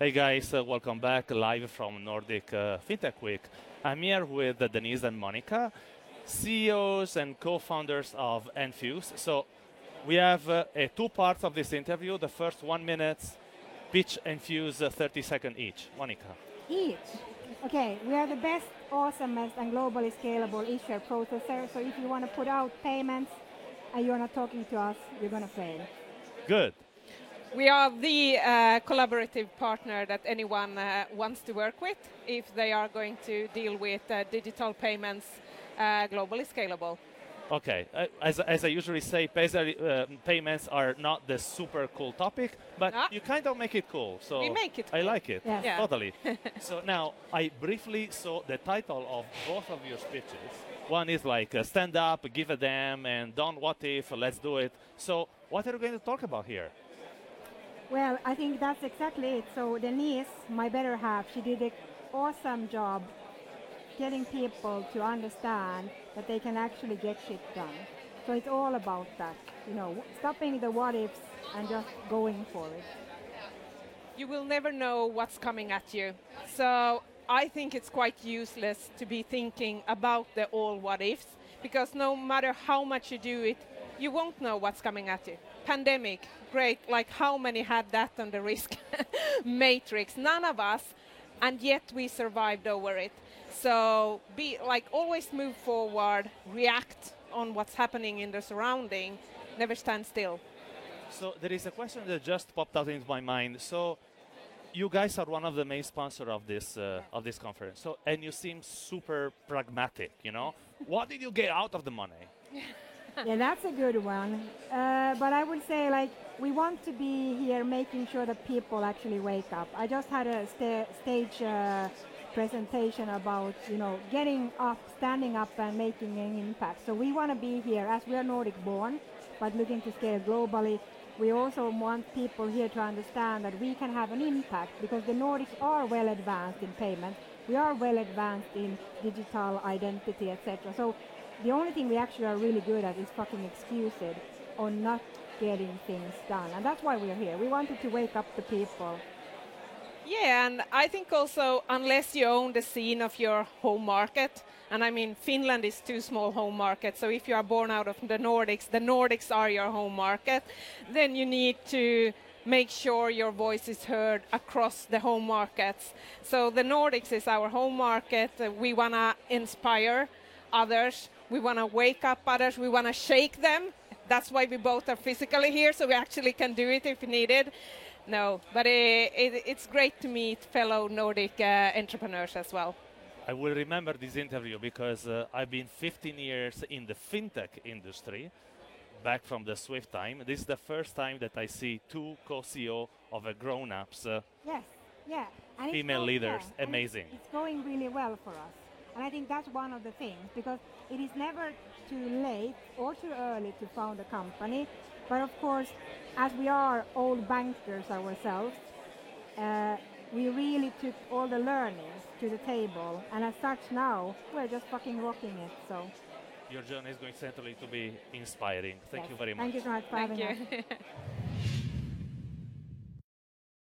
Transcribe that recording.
Hey guys, uh, welcome back live from Nordic uh, FinTech Week. I'm here with uh, Denise and Monika, CEOs and co-founders of Enfuce. So we have uh, two parts of this interview. The first one minute, pitch Enfuce uh, 30 second each. Monika. Each. Okay, we are the best, awesomest, and globally scalable issuer processor. So if you want to put out payments and you're not talking to us, you're going to fail. Good. We are the uh, collaborative partner that anyone uh, wants to work with if they are going to deal with uh, digital payments uh, globally scalable. Okay, uh, as, as I usually say, uh, payments are not the super cool topic, but no. you kind of make it cool. So we make it. Cool. I like it. Yeah. Totally. so now I briefly saw the title of both of your speeches. One is like uh, stand up, give a damn, and don't what if, let's do it. So what are you going to talk about here? Well, I think that's exactly it. So Denise, my better half, she did an awesome job getting people to understand that they can actually get shit done. So it's all about that, you know, stopping the what ifs and just going for it. You will never know what's coming at you. So I think it's quite useless to be thinking about the all what ifs because no matter how much you do it, you won't know what's coming at you pandemic, great, like how many had that on the risk matrix? None of us, and yet we survived over it. So be like always move forward, react on what's happening in the surrounding, never stand still. So there is a question that just popped out into my mind. So you guys are one of the main sponsors of this uh, of this conference. So and you seem super pragmatic. You know, what did you get out of the money? yeah, that's a good one. Uh, but I would say, like, we want to be here making sure that people actually wake up. I just had a sta- stage uh, presentation about, you know, getting up, standing up, and making an impact. So we want to be here as we are Nordic born, but looking to scale globally. We also want people here to understand that we can have an impact because the Nordics are well advanced in payment. We are well advanced in digital identity, etc. So the only thing we actually are really good at is fucking excuses on not getting things done. And that's why we're here. We wanted to wake up the people. Yeah, and I think also, unless you own the scene of your home market, and I mean, Finland is too small home market, so if you are born out of the Nordics, the Nordics are your home market, then you need to make sure your voice is heard across the home markets. So the Nordics is our home market. We want to inspire others we want to wake up others. We want to shake them. That's why we both are physically here, so we actually can do it if needed. No, but it, it, it's great to meet fellow Nordic uh, entrepreneurs as well. I will remember this interview because uh, I've been 15 years in the fintech industry, back from the Swift time. This is the first time that I see two co-CEO of a grown-ups. Uh, yes, yeah. And female leaders, yeah. amazing. It's going really well for us. And I think that's one of the things because it is never too late or too early to found a company. But of course, as we are old bankers ourselves, uh, we really took all the learnings to the table. And as such now, we're just fucking rocking it. So. Your journey is going certainly to be inspiring. Thank yes. you very much. Thank you so much for Thank having you. us.